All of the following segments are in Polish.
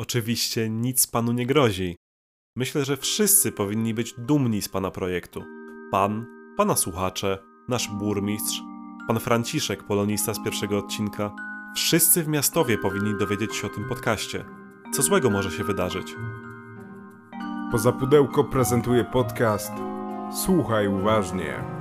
Oczywiście nic panu nie grozi. Myślę, że wszyscy powinni być dumni z pana projektu. Pan, pana słuchacze, nasz burmistrz, pan Franciszek, polonista z pierwszego odcinka. Wszyscy w miastowie powinni dowiedzieć się o tym podcaście. Co złego może się wydarzyć? Poza pudełko prezentuje podcast Słuchaj uważnie.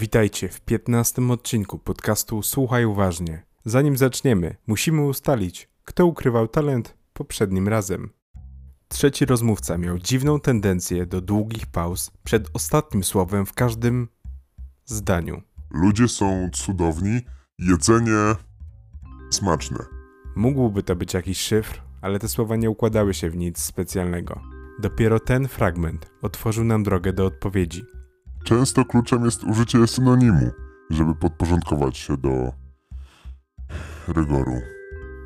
Witajcie w 15 odcinku podcastu Słuchaj uważnie. Zanim zaczniemy, musimy ustalić, kto ukrywał talent poprzednim razem. Trzeci rozmówca miał dziwną tendencję do długich pauz przed ostatnim słowem w każdym zdaniu. Ludzie są cudowni, jedzenie smaczne. Mógłby to być jakiś szyfr, ale te słowa nie układały się w nic specjalnego. Dopiero ten fragment otworzył nam drogę do odpowiedzi. Często kluczem jest użycie synonimu, żeby podporządkować się do rygoru.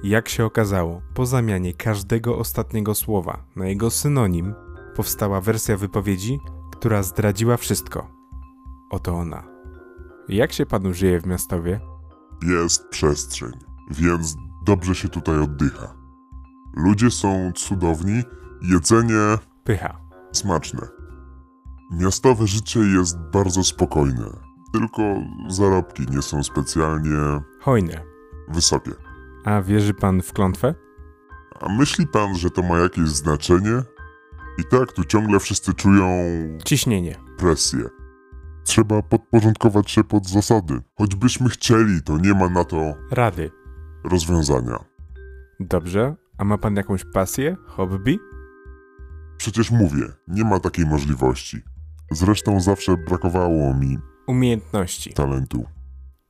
Jak się okazało, po zamianie każdego ostatniego słowa na jego synonim, powstała wersja wypowiedzi, która zdradziła wszystko. Oto ona. Jak się panu żyje w miastowie? Jest przestrzeń, więc dobrze się tutaj oddycha. Ludzie są cudowni, jedzenie Pycha. smaczne. Miastowe życie jest bardzo spokojne, tylko zarobki nie są specjalnie Hojne. wysokie. A wierzy pan w klątwę? A myśli pan, że to ma jakieś znaczenie? I tak tu ciągle wszyscy czują Ciśnienie. presję. Trzeba podporządkować się pod zasady. Choćbyśmy chcieli, to nie ma na to Rady. rozwiązania. Dobrze. A ma pan jakąś pasję? Hobby? Przecież mówię, nie ma takiej możliwości. Zresztą zawsze brakowało mi Umiejętności. talentu.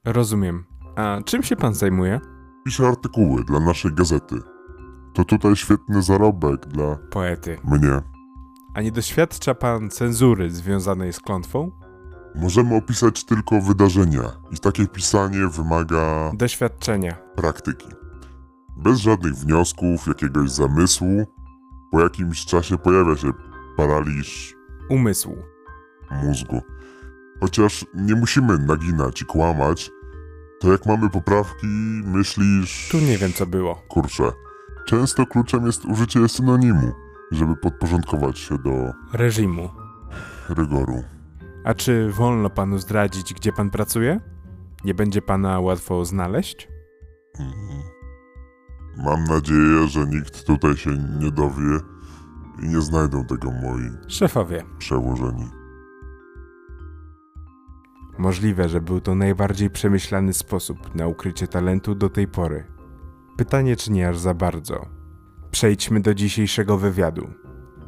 Rozumiem. A czym się pan zajmuje? Piszę artykuły dla naszej gazety. To tutaj świetny zarobek dla Poety. mnie. A nie doświadcza pan cenzury związanej z klątwą? Możemy opisać tylko wydarzenia i takie pisanie wymaga Doświadczenia. praktyki. Bez żadnych wniosków, jakiegoś zamysłu, po jakimś czasie pojawia się paraliż Umysł. Mózgu. Chociaż nie musimy naginać i kłamać, to jak mamy poprawki, myślisz... Tu nie wiem co było. Kurczę. Często kluczem jest użycie synonimu, żeby podporządkować się do Reżimu. rygoru. A czy wolno panu zdradzić, gdzie pan pracuje? Nie będzie pana łatwo znaleźć? Mhm. Mam nadzieję, że nikt tutaj się nie dowie i nie znajdą tego moi Szefowie. przełożeni. Możliwe, że był to najbardziej przemyślany sposób na ukrycie talentu do tej pory. Pytanie, czy nie aż za bardzo. Przejdźmy do dzisiejszego wywiadu.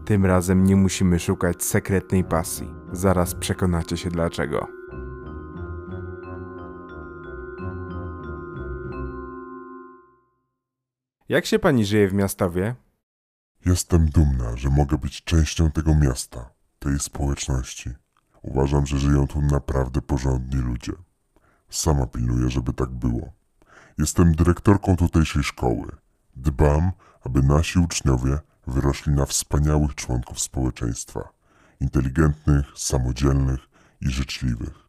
Tym razem nie musimy szukać sekretnej pasji. Zaraz przekonacie się dlaczego. Jak się pani żyje w miastowie? Jestem dumna, że mogę być częścią tego miasta, tej społeczności. Uważam, że żyją tu naprawdę porządni ludzie. Sama pilnuję, żeby tak było. Jestem dyrektorką tutejszej szkoły. Dbam, aby nasi uczniowie wyrośli na wspaniałych członków społeczeństwa. Inteligentnych, samodzielnych i życzliwych.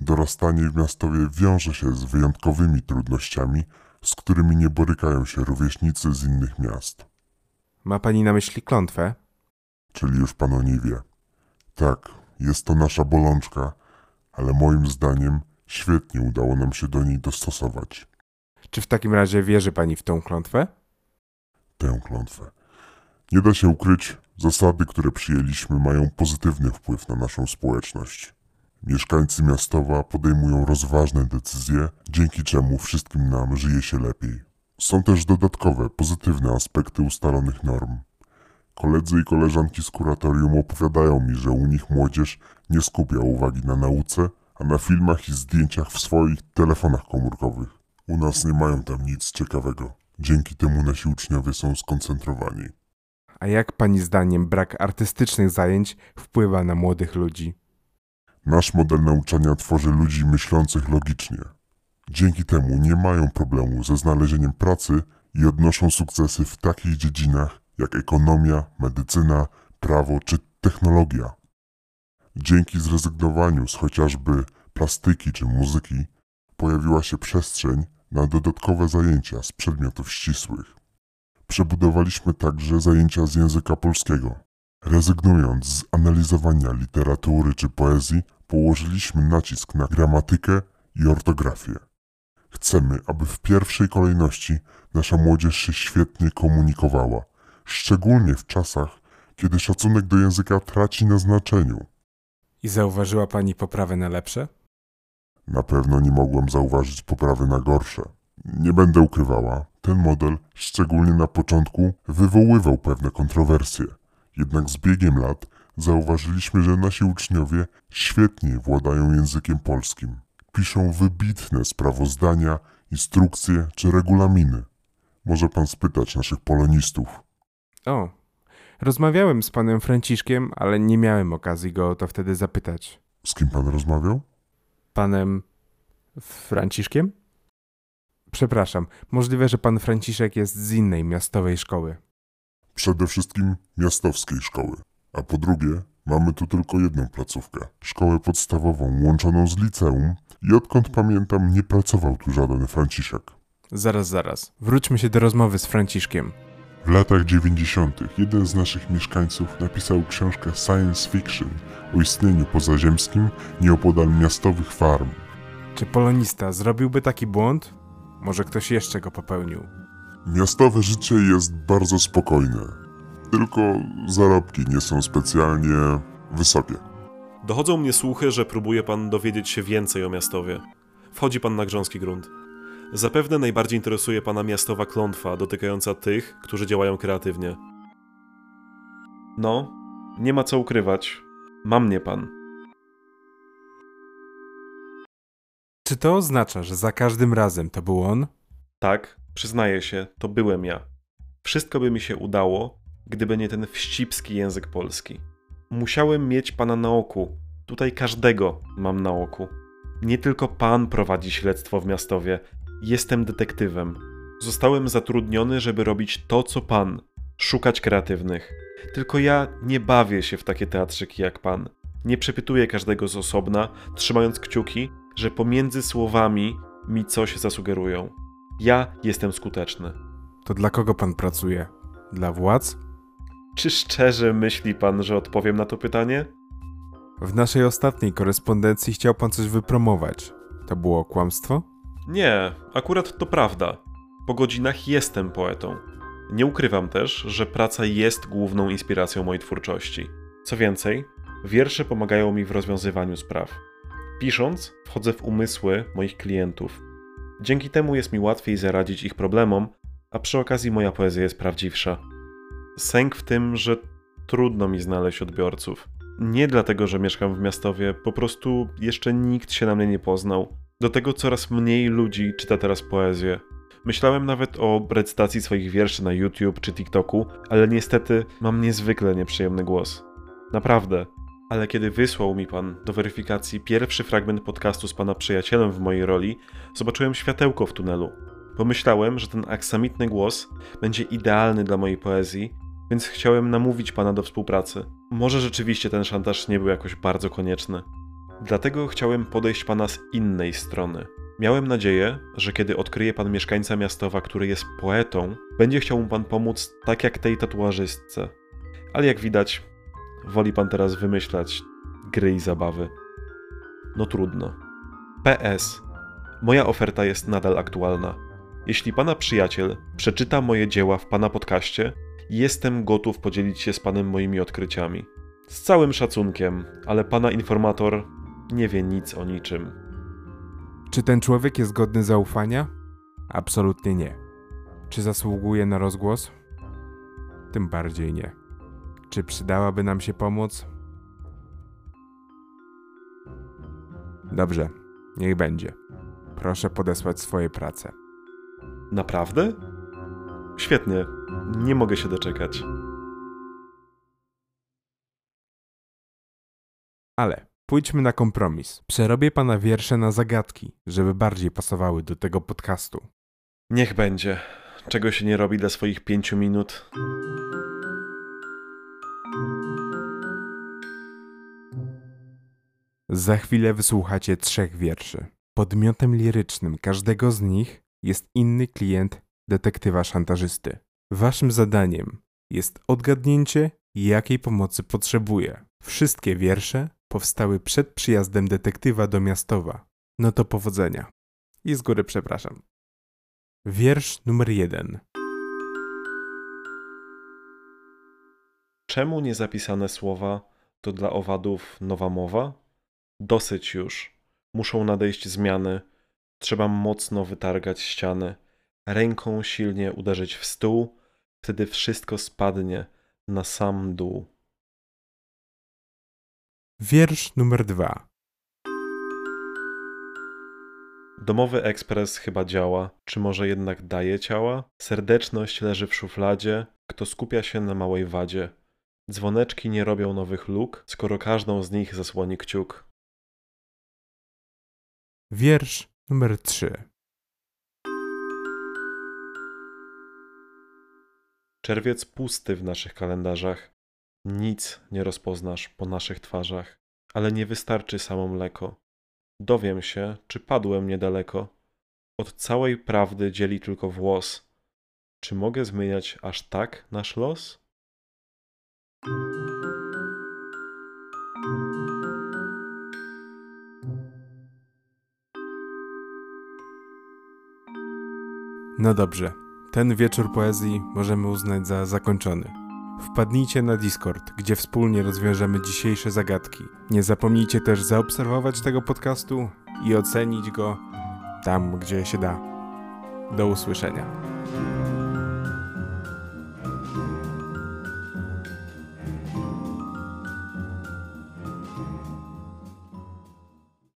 Dorastanie w miastowie wiąże się z wyjątkowymi trudnościami, z którymi nie borykają się rówieśnicy z innych miast. Ma pani na myśli klątwę? czyli już pan o niej wie. Tak, jest to nasza bolączka, ale moim zdaniem świetnie udało nam się do niej dostosować Czy w takim razie wierzy pani w tą klątwę? tę klątwę. Nie da się ukryć, zasady, które przyjęliśmy, mają pozytywny wpływ na naszą społeczność. Mieszkańcy miastowa podejmują rozważne decyzje, dzięki czemu wszystkim nam żyje się lepiej. Są też dodatkowe, pozytywne aspekty ustalonych norm. Koledzy i koleżanki z kuratorium opowiadają mi, że u nich młodzież nie skupia uwagi na nauce, a na filmach i zdjęciach w swoich telefonach komórkowych. U nas nie mają tam nic ciekawego. Dzięki temu nasi uczniowie są skoncentrowani. A jak pani zdaniem brak artystycznych zajęć wpływa na młodych ludzi? Nasz model nauczania tworzy ludzi myślących logicznie. Dzięki temu nie mają problemu ze znalezieniem pracy i odnoszą sukcesy w takich dziedzinach jak ekonomia, medycyna, prawo czy technologia. Dzięki zrezygnowaniu z chociażby plastyki czy muzyki pojawiła się przestrzeń na dodatkowe zajęcia z przedmiotów ścisłych. Przebudowaliśmy także zajęcia z języka polskiego. Rezygnując z analizowania literatury czy poezji, położyliśmy nacisk na gramatykę i ortografię. Chcemy, aby w pierwszej kolejności nasza młodzież się świetnie komunikowała, szczególnie w czasach, kiedy szacunek do języka traci na znaczeniu. I zauważyła pani poprawę na lepsze? Na pewno nie mogłem zauważyć poprawy na gorsze. Nie będę ukrywała, ten model, szczególnie na początku, wywoływał pewne kontrowersje. Jednak z biegiem lat zauważyliśmy, że nasi uczniowie świetnie władają językiem polskim. Piszą wybitne sprawozdania, instrukcje czy regulaminy. Może pan spytać naszych polonistów. O, rozmawiałem z panem Franciszkiem, ale nie miałem okazji go o to wtedy zapytać. Z kim pan rozmawiał? Panem Franciszkiem? Przepraszam, możliwe, że pan Franciszek jest z innej miastowej szkoły. Przede wszystkim miastowskiej szkoły. A po drugie, mamy tu tylko jedną placówkę. Szkołę podstawową łączoną z liceum i odkąd pamiętam nie pracował tu żaden Franciszek. Zaraz, zaraz. Wróćmy się do rozmowy z Franciszkiem. W latach 90. jeden z naszych mieszkańców napisał książkę science fiction o istnieniu pozaziemskim nieopodal miastowych farm. Czy polonista zrobiłby taki błąd? Może ktoś jeszcze go popełnił? Miastowe życie jest bardzo spokojne, tylko zarobki nie są specjalnie wysokie. Dochodzą mnie słuchy, że próbuje pan dowiedzieć się więcej o miastowie. Wchodzi pan na grząski grunt. Zapewne najbardziej interesuje pana miastowa klątwa dotykająca tych, którzy działają kreatywnie. No, nie ma co ukrywać. Ma mnie pan. Czy to oznacza, że za każdym razem to był on? Tak, przyznaję się, to byłem ja. Wszystko by mi się udało, gdyby nie ten wścibski język polski. Musiałem mieć pana na oku. Tutaj każdego mam na oku. Nie tylko pan prowadzi śledztwo w miastowie. Jestem detektywem. Zostałem zatrudniony, żeby robić to, co pan. Szukać kreatywnych. Tylko ja nie bawię się w takie teatrzyki jak pan. Nie przepytuję każdego z osobna, trzymając kciuki, że pomiędzy słowami mi coś zasugerują. Ja jestem skuteczny. To dla kogo pan pracuje? Dla władz? Czy szczerze myśli pan, że odpowiem na to pytanie? W naszej ostatniej korespondencji chciał pan coś wypromować. To było kłamstwo? Nie, akurat to prawda. Po godzinach jestem poetą. Nie ukrywam też, że praca jest główną inspiracją mojej twórczości. Co więcej, wiersze pomagają mi w rozwiązywaniu spraw. Pisząc, wchodzę w umysły moich klientów. Dzięki temu jest mi łatwiej zaradzić ich problemom, a przy okazji moja poezja jest prawdziwsza. Sęk w tym, że trudno mi znaleźć odbiorców. Nie dlatego, że mieszkam w miastowie, po prostu jeszcze nikt się na mnie nie poznał. Do tego coraz mniej ludzi czyta teraz poezję. Myślałem nawet o recytacji swoich wierszy na YouTube czy TikToku, ale niestety mam niezwykle nieprzyjemny głos. Naprawdę. Ale kiedy wysłał mi pan do weryfikacji pierwszy fragment podcastu z pana przyjacielem w mojej roli, zobaczyłem światełko w tunelu. Pomyślałem, że ten aksamitny głos będzie idealny dla mojej poezji, więc chciałem namówić pana do współpracy. Może rzeczywiście ten szantaż nie był jakoś bardzo konieczny. Dlatego chciałem podejść pana z innej strony. Miałem nadzieję, że kiedy odkryje pan mieszkańca miastowa, który jest poetą, będzie chciał mu pan pomóc tak jak tej tatuażystce. Ale jak widać, woli pan teraz wymyślać gry i zabawy. No trudno. PS. Moja oferta jest nadal aktualna. Jeśli pana przyjaciel przeczyta moje dzieła w pana podcaście, jestem gotów podzielić się z panem moimi odkryciami. Z całym szacunkiem, ale pana informator nie wie nic o niczym. Czy ten człowiek jest godny zaufania? Absolutnie nie. Czy zasługuje na rozgłos? Tym bardziej nie. Czy przydałaby nam się pomoc? Dobrze, niech będzie. Proszę podesłać swoje prace. Naprawdę? Świetnie, nie mogę się doczekać. Ale Pójdźmy na kompromis. Przerobię pana wiersze na zagadki, żeby bardziej pasowały do tego podcastu. Niech będzie. Czego się nie robi dla swoich pięciu minut? Za chwilę wysłuchacie trzech wierszy. Podmiotem lirycznym każdego z nich jest inny klient detektywa szantażysty. Waszym zadaniem jest odgadnięcie, jakiej pomocy potrzebuje. Wszystkie wiersze powstały przed przyjazdem detektywa do Miastowa. No to powodzenia. I z góry przepraszam. Wiersz numer jeden. Czemu niezapisane słowa to dla owadów nowa mowa? Dosyć już. Muszą nadejść zmiany. Trzeba mocno wytargać ściany. Ręką silnie uderzyć w stół. Wtedy wszystko spadnie na sam dół. Wiersz numer dwa. Domowy ekspres chyba działa, czy może jednak daje ciała? Serdeczność leży w szufladzie, kto skupia się na małej wadzie. Dzwoneczki nie robią nowych luk, skoro każdą z nich zasłoni kciuk. Wiersz numer trzy. Czerwiec pusty w naszych kalendarzach. Nic nie rozpoznasz po naszych twarzach, ale nie wystarczy samo mleko. Dowiem się, czy padłem niedaleko. Od całej prawdy dzieli tylko włos. Czy mogę zmieniać aż tak nasz los? No dobrze, ten wieczór poezji możemy uznać za zakończony. Wpadnijcie na Discord, gdzie wspólnie rozwiążemy dzisiejsze zagadki. Nie zapomnijcie też zaobserwować tego podcastu i ocenić go tam, gdzie się da. Do usłyszenia.